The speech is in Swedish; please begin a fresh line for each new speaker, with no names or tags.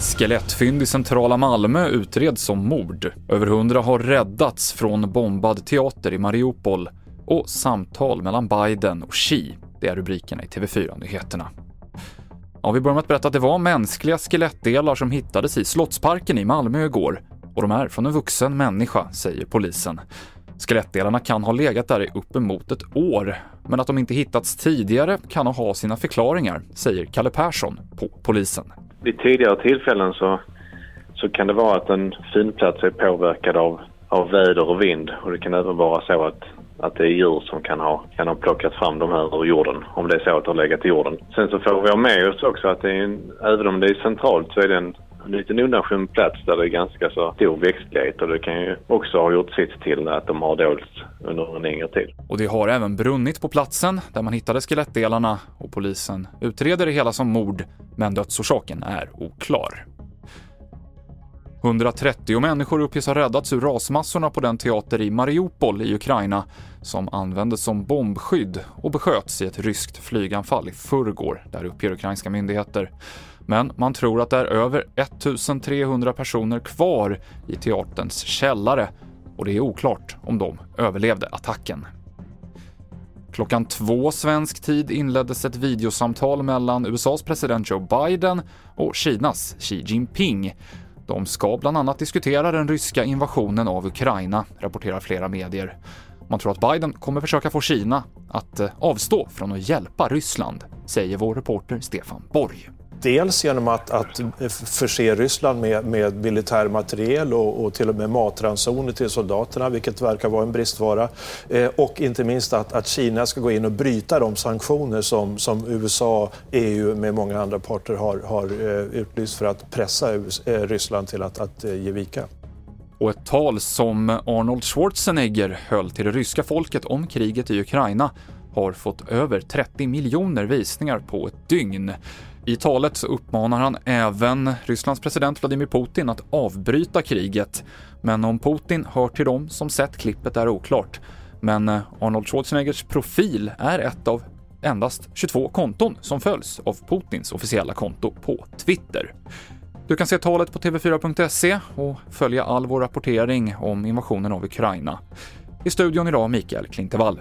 Skelettfynd i centrala Malmö utreds som mord. Över hundra har räddats från bombad teater i Mariupol. Och samtal mellan Biden och Xi. Det är rubrikerna i TV4-nyheterna. Ja, vi börjar med att berätta att det var mänskliga skelettdelar som hittades i Slottsparken i Malmö igår. Och de är från en vuxen människa, säger polisen. Skelettdelarna kan ha legat där i uppemot ett år, men att de inte hittats tidigare kan ha sina förklaringar, säger Kalle Persson på polisen.
Vid tidigare tillfällen så, så kan det vara att en finplats är påverkad av, av väder och vind och det kan även vara så att att det är djur som kan ha, kan ha plockat fram de här ur jorden, om det är så att de har legat i jorden. Sen så får vi ha med oss också att det är en, även om det är centralt så är det en liten undanskymd plats där det är ganska så stor växtlighet och det kan ju också ha gjort sitt till att de har dolts under en längre tid.
Och det har även brunnit på platsen där man hittade skelettdelarna och polisen utreder det hela som mord, men dödsorsaken är oklar. 130 människor uppges ha räddats ur rasmassorna på den teater i Mariupol i Ukraina som användes som bombskydd och besköts i ett ryskt flyganfall i förrgår, där uppger ukrainska myndigheter. Men man tror att det är över 1300 personer kvar i teaterns källare och det är oklart om de överlevde attacken. Klockan två svensk tid inleddes ett videosamtal mellan USAs president Joe Biden och Kinas Xi Jinping. De ska bland annat diskutera den ryska invasionen av Ukraina, rapporterar flera medier. Man tror att Biden kommer försöka få Kina att eh, avstå från att hjälpa Ryssland, säger vår reporter Stefan Borg.
Dels genom att, att förse Ryssland med, med militär materiel och, och, till och med matransoner till soldaterna, vilket verkar vara en bristvara. Eh, och inte minst att, att, Kina ska gå in och bryta de sanktioner som, som USA, EU med många andra parter har, har eh, utlyst för att pressa US, eh, Ryssland till att, att eh, ge vika.
Och ett tal som Arnold Schwarzenegger höll till det ryska folket om kriget i Ukraina har fått över 30 miljoner visningar på ett dygn. I talet så uppmanar han även Rysslands president Vladimir Putin att avbryta kriget. Men om Putin hör till dem som sett klippet är oklart. Men eh, Arnold Schwarzeneggers profil är ett av endast 22 konton som följs av Putins officiella konto på Twitter. Du kan se talet på tv4.se och följa all vår rapportering om invasionen av Ukraina. I studion idag Mikael Klintevall.